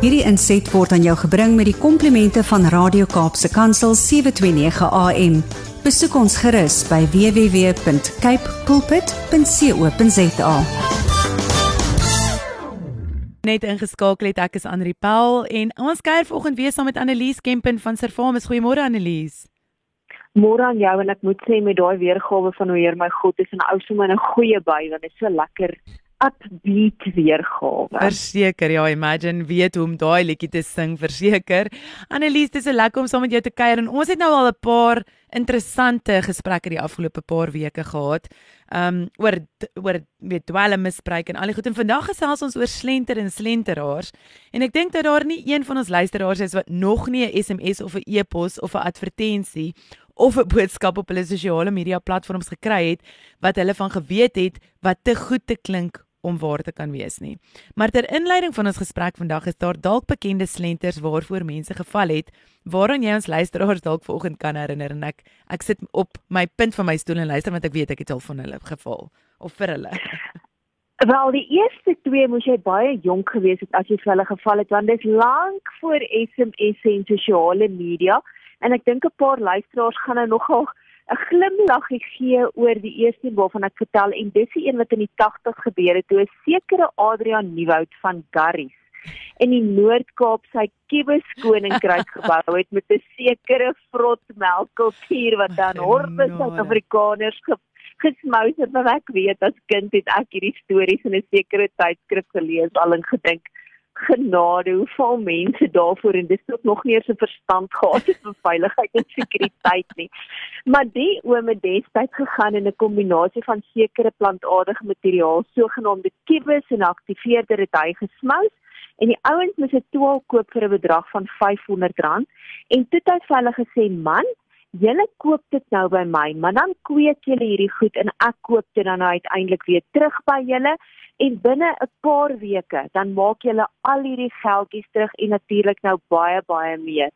Hierdie inset word aan jou gebring met die komplimente van Radio Kaapse Kansel 729 AM. Besoek ons gerus by www.cape pulpit.co.za. Net ingeskakel het ek is Anri Paul en ons kuier vanoggend weer saam met Annelies Kempen van Servamus. Goeiemôre Annelies. Môre aan jou en ek moet sê met daai weergawe van hoe Heer my God is en ou sommer 'n goeie by want dit is so lekker upbeat weergawe. Verseker, ja, imagine weet hoe om daai liedjie te sing, verseker. Annelies, dit is so lekker om saam met jou te kuier en ons het nou al 'n paar interessante gesprekke die afgelope paar weke gehad. Um oor oor weet dwelmmisbruik en al die goed en vandag gesels ons oor slenter en slenteraars. En ek dink dat daar nie een van ons luisteraars is wat nog nie 'n SMS of 'n e-pos of 'n advertensie of 'n boodskap op hulle sosiale media platforms gekry het wat hulle van geweet het wat te goed te klink om waar te kan wees nie. Maar ter inleiding van ons gesprek vandag is daar dalk bekende slenters waarvoor mense geval het, waaraan jy ons luisteraars dalk vanoggend kan herinner en ek ek sit op my punt van my stoel en luister want ek weet ek het al van hulle geval of vir hulle. Wel die eerste twee moes jy baie jonk gewees het as jy vir hulle geval het want dit is lank voor SMS en sosiale media en ek dink 'n paar luisteraars gaan nou nogal 'n glimlaggie gee oor die eerste waarvan ek vertel en dis die een wat in die 80 gebeur het toe 'n sekere Adrian Nieuwoud van Garries in die Noord-Kaap sy kiebes koninkryk gebou het met 'n sekere vrot melkkultuur wat dan horbe Suid-Afrikaners ge gesmous het. Wat ek weet as kind het ek hierdie stories in 'n sekere tydskrif gelees al en gedink genade hoe val mense daarvoor? En dis ook nog nie eens 'n verstand gehad het vir veiligheid en sekuriteit nie. Maar die oome destyds gegaan in 'n kombinasie van sekere plantaardige materiaal, sogenaamde kiwis en aktiveerder het hy gesmous. En die ouens moes 'n tool koop vir 'n bedrag van R500. En toe het hy vir hulle gesê man Julle koop dit nou by my, maar dan kweek julle hierdie goed en ek koop dit dan nou uiteindelik weer terug by julle en binne 'n paar weke dan maak jy al hierdie geldjies terug en natuurlik nou baie baie meer.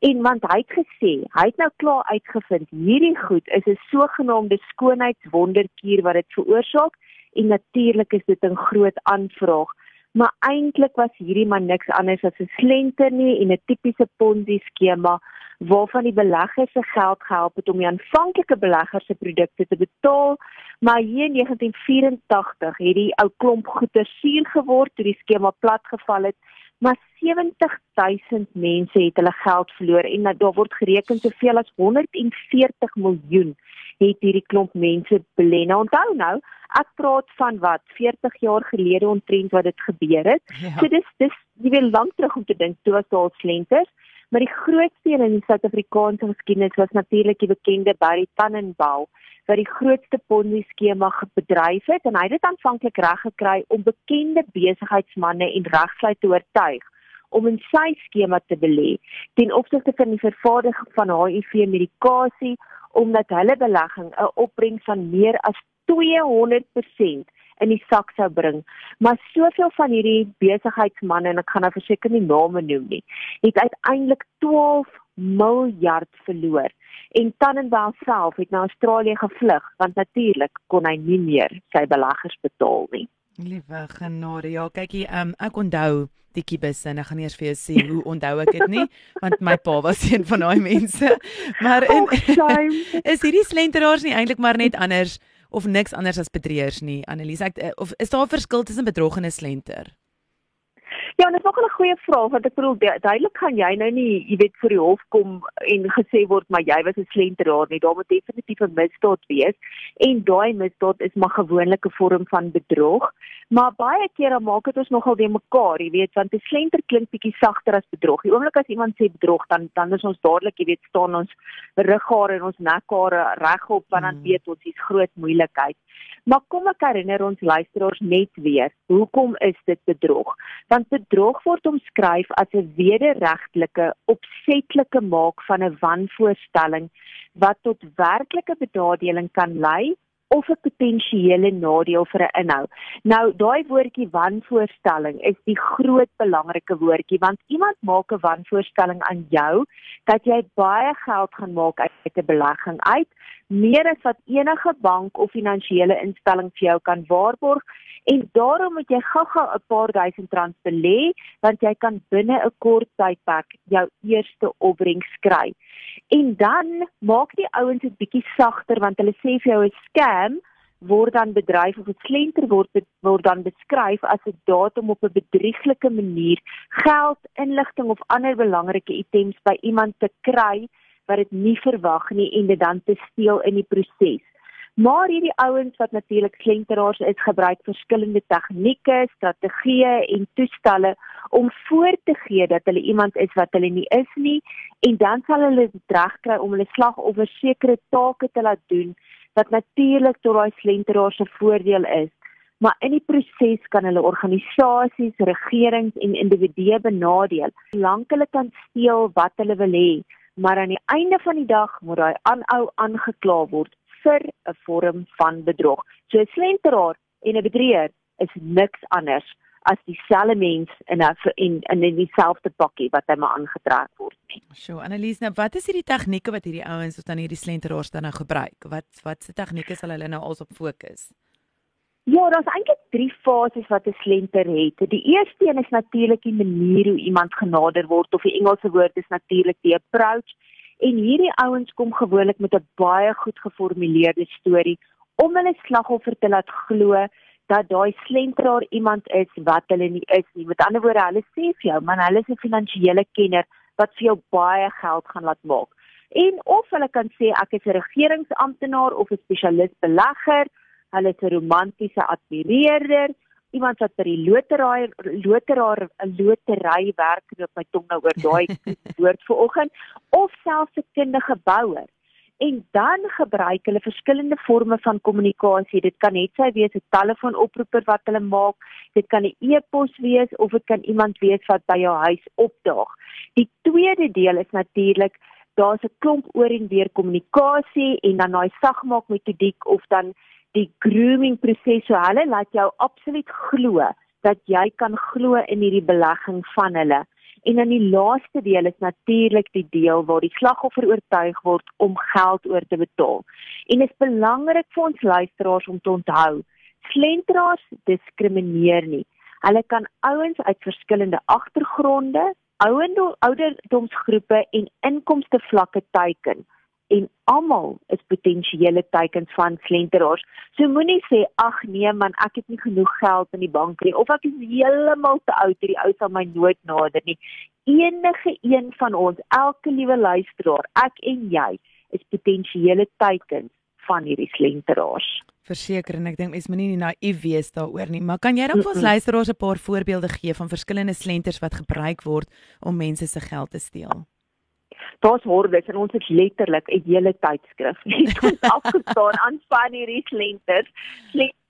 En want hy het gesê, hy het nou klaar uitgevind hierdie goed is 'n sogenaamde skoonheidswonderkuur wat dit veroorsaak en natuurlik is dit 'n groot aanvraag. Maar eintlik was hierdie maar niks anders as 'n slenter nie en 'n tipiese Ponzi skema waarvan die beleggers se geld gehelp het om die aanvanklike beleggers se produkte te betaal, maar hier in 1984 het die ou klomp goeder suur geword toe die skema platgeval het, maar 70000 mense het hulle geld verloor en daar word gereken soveel as 140 miljoen het hierdie klomp mense belê. Nou onthou nou, ek praat van wat 40 jaar gelede omtrent wat dit gebeur het. Ja. So dis dis jy wil lank terug om te dink toe was daar slenters. Maar die grootste een in die Suid-Afrikaanse geskiedenis was natuurlik die bekende Barry Tannenbaum wat die grootste Ponzi skema bedryf het en hy het dit aanvanklik reg gekry om bekende besigheidsmense en regsluit te oortuig om in sy skema te belê ten opsigte van die vervaardiging van HIV medikasie omdat hulle belegging 'n opbrengs van meer as 200% in die sak sou bring. Maar soveel van hierdie besigheidsmense en ek gaan nou verseker nie name noem nie, het uiteindelik 12 miljard verloor. En Tannenbaum self het na Australië gevlug want natuurlik kon hy nie meer sy beleggers betaal nie. Liewe genade, ja, kykie, um, ek onthou die kibus en ek gaan eers vir jou sê hoe onthou ek dit nie want my pa was een van daai mense. Maar in, oh, is hierdie slenteraars nie eintlik maar net anders of niks anders as bedrieërs nie, Annelies. Ek of is daar 'n verskil tussen bedrog en 'n slenter? Ja, dit is nog 'n goeie vraag want ek bedoel duidelik kan jy nou nie, jy weet, vir die hof kom en gesê word maar jy was 'n slenteraar nie. Daar moet definitief 'n misdaad wees en daai misdaad is maar gewoonlik 'n vorm van bedrog. Maar baie kere maak dit ons nogal weer mekaar, jy weet, want 'n slenter klink bietjie sagter as bedrog. Die oomblik as iemand sê bedrog, dan dan is ons dadelik, jy weet, staan ons rughare en ons nekhare regop want dan mm. weet ons dis groot moeilikheid. Maar kom ek herinner ons luisteraars net weer, hoekom is dit bedrog? Want bedrog word omskryf as 'n wederregtelike, opsetlike maak van 'n wanvoorstelling wat tot werklike benadeling kan lei of 'n potensiële nadeel vir 'n inhoud. Nou daai woordjie wanvoorstelling is die groot belangrike woordjie want iemand maak 'n wanvoorstelling aan jou dat jy baie geld gaan maak uit 'n belegging uit, meer as wat enige bank of finansiële instelling vir jou kan waarborg en daarom moet jy gou-gou 'n paar duisend rand belê want jy kan binne 'n kort tydperk jou eerste opbrengs kry. En dan maak die ouens dit bietjie sagter want hulle sê vir jou 'n scam word dan bedryf of 'n slenter word word dan beskryf as 'n datum op 'n bedrieglike manier geld, inligting of ander belangrike items by iemand te kry wat dit nie verwag nie en dit dan te steel in die proses. Maar hierdie ouens wat natuurlik slenteraars is, gebruik verskillende tegnieke, strategieë en toestelle om voor te gee dat hulle iemand is wat hulle nie is nie en dan sal hulle dit regkry om hulle slagoffer sekere take te laat doen wat natuurlik tot daai slenteraars se voordeel is. Maar in die proses kan hulle organisasies, regerings en individue benadeel. Lank hulle kan steel wat hulle wil hê, maar aan die einde van die dag moet daai aanhou aangekla word vir 'n vorm van bedrog. So 'n slenteraar en 'n bedrieger is niks anders as dieselfde mens in 'n in in dieselfde pakkie wat hy maar aangetrek word nie. So, Annelies, nou wat is hierdie tegnieke wat hierdie ouens wat dan hierdie slenteraars dan nou gebruik? Wat wat se tegnieke sal hulle nou alsop fokus? Ja, daar's eintlik drie fases wat 'n slenter het. Die eerste een is natuurlik die manier hoe iemand genader word of die Engelse woord is natuurlik die approach. En hierdie ouens kom gewoonlik met 'n baie goed geformuleerde storie om hulle slagoffer te laat glo dat daai slenteraar iemand is wat hulle nie is nie. Met ander woorde, hulle sê vir jou, man, hulle is 'n finansiële kenner wat vir jou baie geld gaan laat maak. En of hulle kan sê ek is 'n regeringsamptenaar of 'n spesialis belegger, hulle is 'n romantiese admireerder, iemand wat by die lotery loteraar 'n lotery werk op my tong nou oor daai woord vanoggend of selfs 'n kundige bouer en dan gebruik hulle verskillende forme van kommunikasie. Dit kan net sy wees 'n telefoonoproeper wat hulle maak, dit kan 'n e-pos wees of dit kan iemand wees wat by jou huis opdaag. Die tweede deel is natuurlik daar's 'n klomp oor en weer kommunikasie en dan daai sagmaak metodiek of dan die grooming proses. So hulle laat jou absoluut glo dat jy kan glo in hierdie belegging van hulle. En dan die laaste deel is natuurlik die deel waar die slagoffer oortuig word om geld oor te betaal. En dit is belangrik vir ons luisteraars om te onthou, slenteraars diskrimineer nie. Hulle kan ouens uit verskillende agtergronde, ouderdomsgroepe en inkomste vlakke teiken en almal is potensiële teikens van slenteraars. So moenie sê ag nee man, ek het nie genoeg geld in die bank nie of ek is heeltemal te oud hierdie ou sal my nooit nader nie. Enige een van ons, elke liewe luisteraar, ek en jy is potensiële teikens van hierdie slenteraars. Verseker en ek dink mense moenie naïef wees daaroor nie, maar kan jy dan vir ons luisteraars 'n paar voorbeelde gee van verskillende slenters wat gebruik word om mense se geld te steel? Daar's hordes en ons het letterlik 'n hele tydskrif net ons afgestaan aan van hierdie slenters.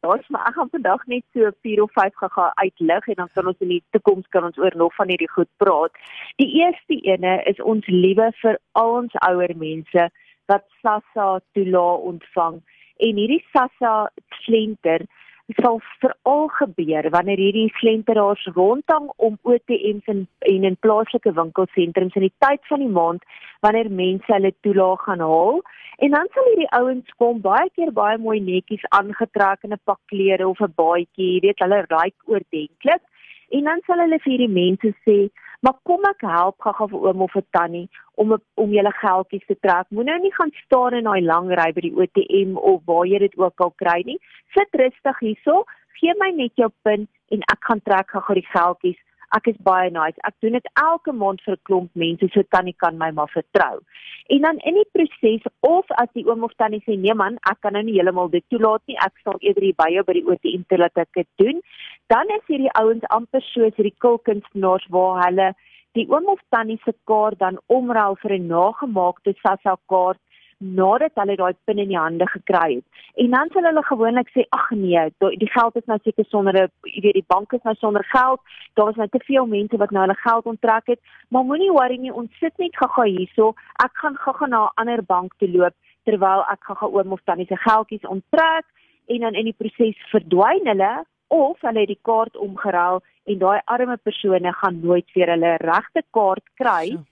Daar's maar ek gaan vandag net so 4 of 5 gegaan uitlig en dan kan ons in die toekoms kan ons oor nog van hierdie goed praat. Die eerste ene is ons liewe vir al ons ouer mense wat SASSA toelaat ontvang en hierdie SASSA slenter Dit sal veral gebeur wanneer hierdie slenteraars rondhang om OTM's en en in plaaslike winkelsentrums in die tyd van die maand wanneer mense hulle toelaag gaan haal. En dan sal hierdie ouens kom baie keer baie mooi netjies aangetrek in 'n pak klere of 'n baadjie, jy weet hulle ryk oordentlik. En dan sal hulle vir hierdie mense sê Maar kom ek help gaga vir oom of vir tannie om om julle geldjies te trek. Moenie nou nie gaan staan in daai lang ry by die ATM of waar jy dit ook al kry nie. Sit rustig hierso, gee my net jou pin en ek gaan trek gaga die geldjies. Ek is baie nice. Ek doen dit elke maand vir 'n klomp mense, so tannie kan my maar vertrou. En dan in die proses of as die oom of tannie sê nee man, ek kan nou nie heeltemal dit toelaat nie. Ek sal eerder by jou by die ATM te laat ek dit doen dan is hierdie ouens amper soos hierdie kulkunstenaars waar hulle die oom of tannie se kaart dan omruil vir 'n nagemaakte SASSA kaart nadat hulle daai pin in die hande gekry het. En dan sal hulle gewoonlik sê ag nee, die geld is nou seker sonder 'n jy weet die bank is nou sonder geld. Daar is nou te veel mense wat nou hulle geld onttrek het. Maar moenie worry nie, ons sit net gaga hierso. Ek gaan gaga na 'n ander bank toe loop terwyl ek gaan oom of tannie se geldjies onttrek en dan in die proses verdwyn hulle of hulle het die kaart omgeruil en daai arme persone gaan nooit weer hulle regte kaart kry so.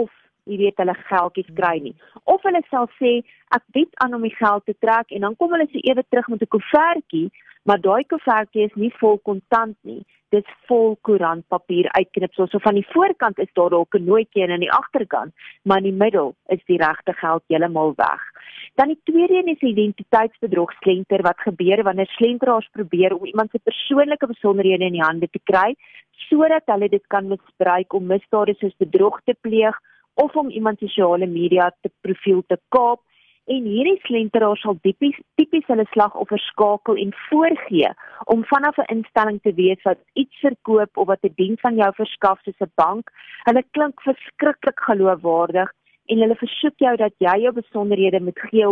of jy weet hulle geldjies kry nie. Of hulle sal sê ek bied aan om die geld te trek en dan kom hulle so ewe terug met 'n koevertjie, maar daai koevertjie is nie vol kontant nie. Dit is vol koerantpapier uitknipsels. So van die voorkant is daar dalk 'n nootjie en aan die agterkant, maar in die middel is die regte geld heeltemal weg. Dan die tweede een is identiteitsbedrog slenter wat gebeur wanneer slenteraars probeer om iemand se persoonlike besonderhede in die hande te kry sodat hulle dit kan misbruik om misdade soos bedrog te pleeg of om iemand sosiale media te profiel te kaap en hierdie slenteraars sal tipies tipies hulle slagoffer skakel en voorgee om vanaf 'n instelling te weet wat iets verkoop of wat 'n diens van jou verskaf soos 'n bank. Hulle klink verskriklik geloofwaardig en hulle versoek jou dat jy jou besonderhede moet gee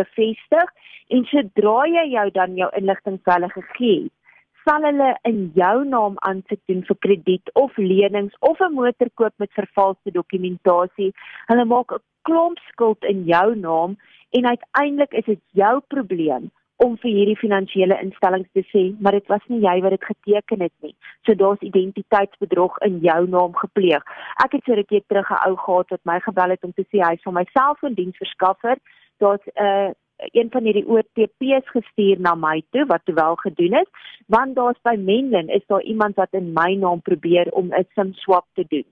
bevestig en sodra jy jou dan jou inligting vir hulle gegee het sal hulle in jou naam aansoek doen vir krediet of lenings of 'n motor koop met vervalste dokumentasie. Hulle maak 'n klomp skuld in jou naam en uiteindelik is dit jou probleem om vir hierdie finansiële instellings te sê, maar dit was nie jy wat dit geteken het nie. So daar's identiteitsbedrog in jou naam gepleeg. Ek het so 'n rukkie terug 'n ou gehad wat my gebel het om te sê hy is van myself 'n diensverskaffer. Daar's 'n uh, een van hierdie OTP's gestuur na my toe wat wel gedoen is want daar's by Menlyn is daar iemand wat in my naam probeer om 'n sim swap te doen.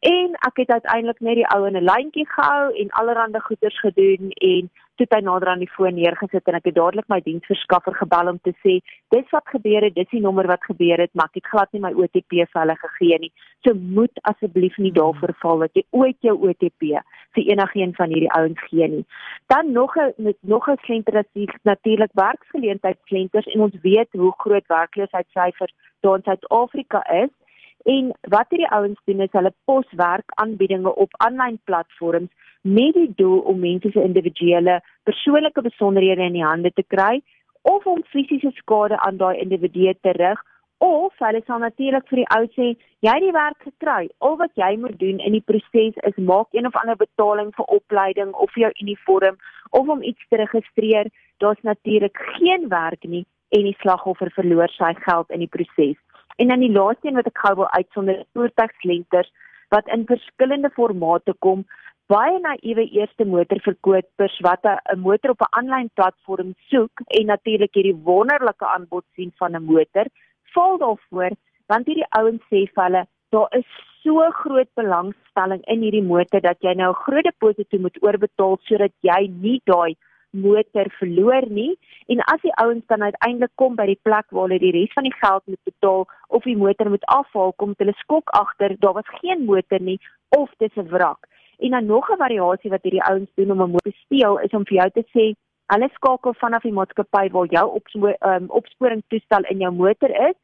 En ek het uiteindelik net die ou in 'n lyntjie gehou en allerlei goeders gedoen en toe hy nader aan die foon neergesit en ek het dadelik my diensverskaffer gebel om te sê dis wat gebeur het dis die nommer wat gebeur het maar ek het glad nie my OTP vir hulle gegee nie. So moet asseblief nie daarvoor val dat jy ooit jou OTP vir enigiemand van hierdie ouens gee nie. Dan nog 'n nog 'n slenter natuurlik werksgeleentheid slenters en ons weet hoe groot werkloosheidsyfers daar in Suid-Afrika is. En wat hierdie ouens doen is hulle pos werk aanbiedinge op aanlyn platforms met die doel om mense se individuele persoonlike besonderhede in die hande te kry of om fisiese skade aan daai individue te rig of hulle sal natuurlik vir die ou sê jy het die werk gekry. Al wat jy moet doen in die proses is maak een of ander betaling vir opleiding of vir jou uniform of om iets te registreer. Daar's natuurlik geen werk nie en die slagoffer verloor sy geld in die proses. En dan die laaste een wat ek gou wil uitsonder, voertuiglenters wat in verskillende formate kom. Baie naïewe eerste motorverkopers wat 'n motor op 'n aanlyn platform soek en natuurlik hierdie wonderlike aanbod sien van 'n motor, val daarvoor want hierdie ouens sê vir hulle daar is so groot belangstelling in hierdie motor dat jy nou 'n groot deposito moet oorbetaal sodat jy nie daai motor verloor nie. En as die ouens dan uiteindelik kom by die plek waar hulle die res van die geld moet betaal of die motor moet afhaal kom hulle skok agter daar was geen motor nie of dis 'n wrak en dan nog 'n variasie wat hierdie ouens doen om 'n motor te steel is om vir jou te sê hulle skakel vanaf die maatskappy waar jou opspo um, opsporingstoestel in jou motor is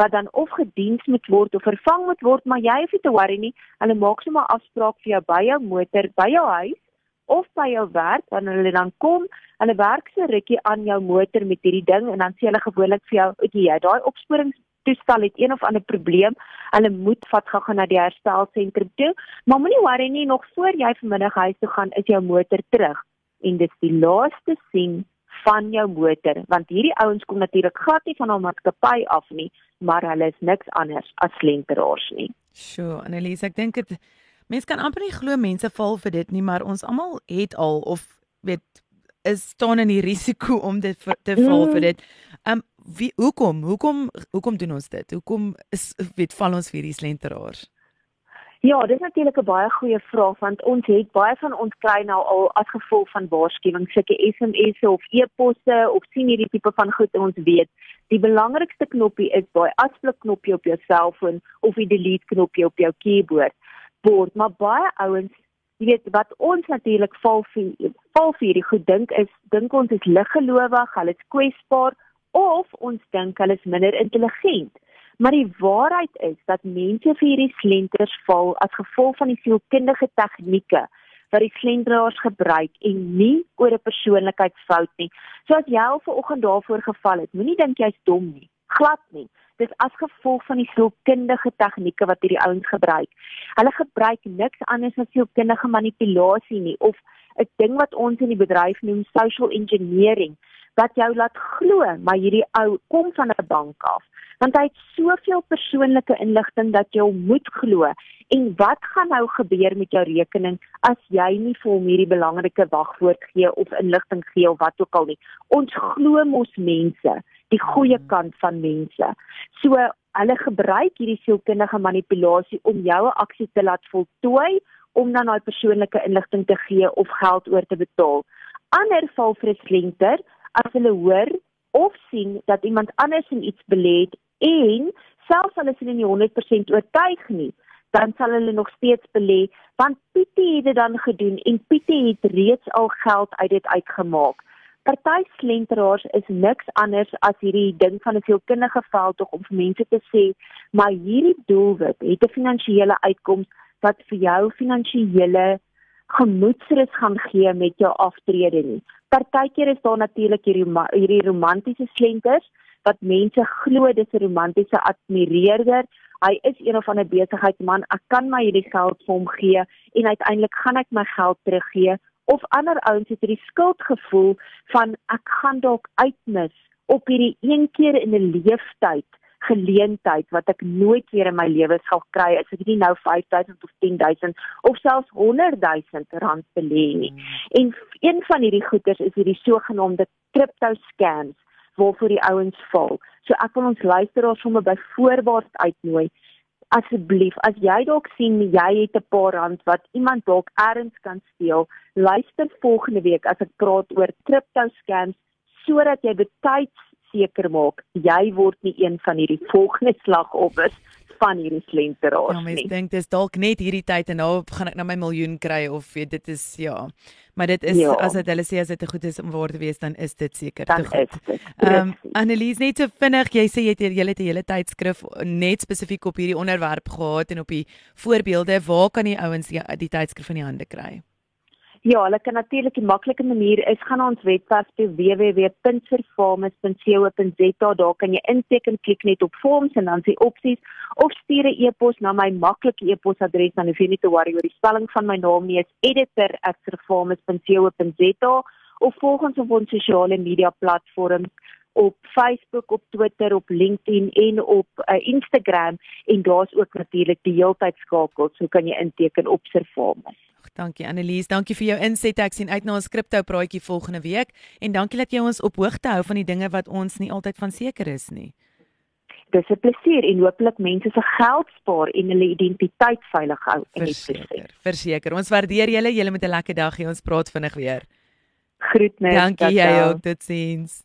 wat dan of gediens moet word of vervang moet word maar jy hoef nie te worry nie. Hulle maak sommer afspraak vir jou by jou motor by jou huis of by jou werk wanneer hulle dan kom, hulle werk se rukkie aan jou motor met hierdie ding en dan sê hulle gewoonlik vir jou, "Oké, jy daai opsporingstoestel het een of ander probleem. Hulle moet vat gou-gou na die herstelsentrum toe, maar moenie worry nie, nog voor jy vanmiddag huis toe gaan, is jou motor terug." En dit is die laaste sien van jou motor, want hierdie ouens kom natuurlik glad nie van 'n maatskappy af nie, maar hulle is niks anders as slenteraars nie. Sjoe, Annelies, ek dink dit Mense kan amper nie glo mense val vir dit nie, maar ons almal het al of weet is staan in die risiko om dit te val vir mm. dit. Um wie hoekom? Hoekom hoekom doen ons dit? Hoekom is weet val ons vir hierdie slenteraars? Ja, dit is natuurlik 'n baie goeie vraag want ons het baie van ons kry nou al as gevolg van waarskuwings, sulke SMS'e of e-posse of sien hierdie tipe van goed en ons weet die belangrikste knoppie is daai afsluit knoppie op jou selfoon of die delete knoppie op jou keyboard word, maar baie ouens, jy weet wat ons natuurlik val vir val vir hierdie goed dink is dink ons is liggelowig, hulle is kwesbaar of ons dink hulle is minder intelligent. Maar die waarheid is dat mense vir hierdie slenters val as gevolg van die sielkundige tegnieke wat die slenteraars gebruik en nie oor 'n persoonlikheidsfout nie. So as jy al vanoggend daarvoor geval het, moenie dink jy's dom nie. Glad nie dis as gevolg van die sielkundige tegnieke wat hierdie ouens gebruik. Hulle gebruik niks anders as sielkundige manipulasie nie of 'n ding wat ons in die bedryf noem social engineering wat jou laat glo maar hierdie ou kom van 'n bank af want hy het soveel persoonlike inligting dat jy moet glo en wat gaan nou gebeur met jou rekening as jy nie vir hom hierdie belangrike wagwoord gee of inligting gee of wat ook al nie ons glo mos mense die goeie mm. kant van mense so hulle gebruik hierdie sielkundige manipulasie om jou 'n aksie te laat voltooi om dan daai persoonlike inligting te gee of geld oor te betaal. Ander val vir 'n slenter as hulle hoor of sien dat iemand anders in iets belê het en selfs al is hulle nie 100% oortuig nie, dan sal hulle nog steeds belê want Pietie het dit dan gedoen en Pietie het reeds al geld uit dit uitgemaak. Party slenteraars is niks anders as hierdie ding van 'n veelkundige veld tog om vir mense te sê, maar hierdie doelwit het 'n finansiële uitkoms wat vir jou finansiële gemoedsrus gaan gee met jou aftrede nie. Partykeer is daar natuurlik hierdie hierdie romantiese slenters wat mense glo dis 'n romantiese admireerder. Hy is een of ander besigheidsman. Ek kan my hierdie geld vir hom gee en uiteindelik gaan ek my geld teruggee of ander ouens het hierdie skuldgevoel van ek gaan dalk uitmis op hierdie een keer in 'n leeftyd geleentheid wat ek nooit weer in my lewe sal kry as ek nie nou 5000 of 10000 of selfs 100000 rand belê nie. Hmm. En een van hierdie goeders is hierdie sogenaamde crypto scams waarvoor die ouens val. So ek wil ons luisteraars sommer by voorbaat uitnooi asseblief as jy dalk sien jy het 'n paar rand wat iemand dalk ergens kan steel, luister volgende week as ek praat oor crypto scams sodat jy betyds seker maak jy word nie een van hierdie volgende slagoffers van hierdie slenteraars ja, nie. Ja, mens dink dis dalk net hierdie tyd en nou gaan ek nou my miljoen kry of weet dit is ja. Maar dit is ja. as dit hulle sê as dit te goed is om waar te wees dan is dit seker te goed. Ehm um, Annelies net so vinnig, jy sê jy het het 'n hele tydskrif net spesifiek op hierdie onderwerp gehad en op die voorbeelde, waar kan die ouens die, die tydskrif in die hande kry? Ja, hulle kan natuurlik 'n maklike manier is gaan ons webwerf toe www.servamus.co.za daar kan jy inteken klik net op forms en dan sien opsies of stuur 'n e-pos na my maklike e-posadres dan hoef jy nie te worry oor die spelling van my naam nie is editor@servamus.co.za of volg ons op ons sosiale media platforms op Facebook, op Twitter, op LinkedIn en op uh, Instagram en daar's ook natuurlik die heeltyd skakels, so kan jy inteken op Servamus. Dankie Annelies, dankie vir jou inset. Ek sien uit na ons kripto praatjie volgende week en dankie dat jy ons op hoogte hou van die dinge wat ons nie altyd van seker is nie. Dis 'n plesier en hooplik mense se geld spaar en hulle identiteit veilig hou en verseker. Verseker. Ons waardeer julle. Julle met 'n lekker dag hier. Ons praat vinnig weer. Groetnis. Dankie jy ook. Totsiens.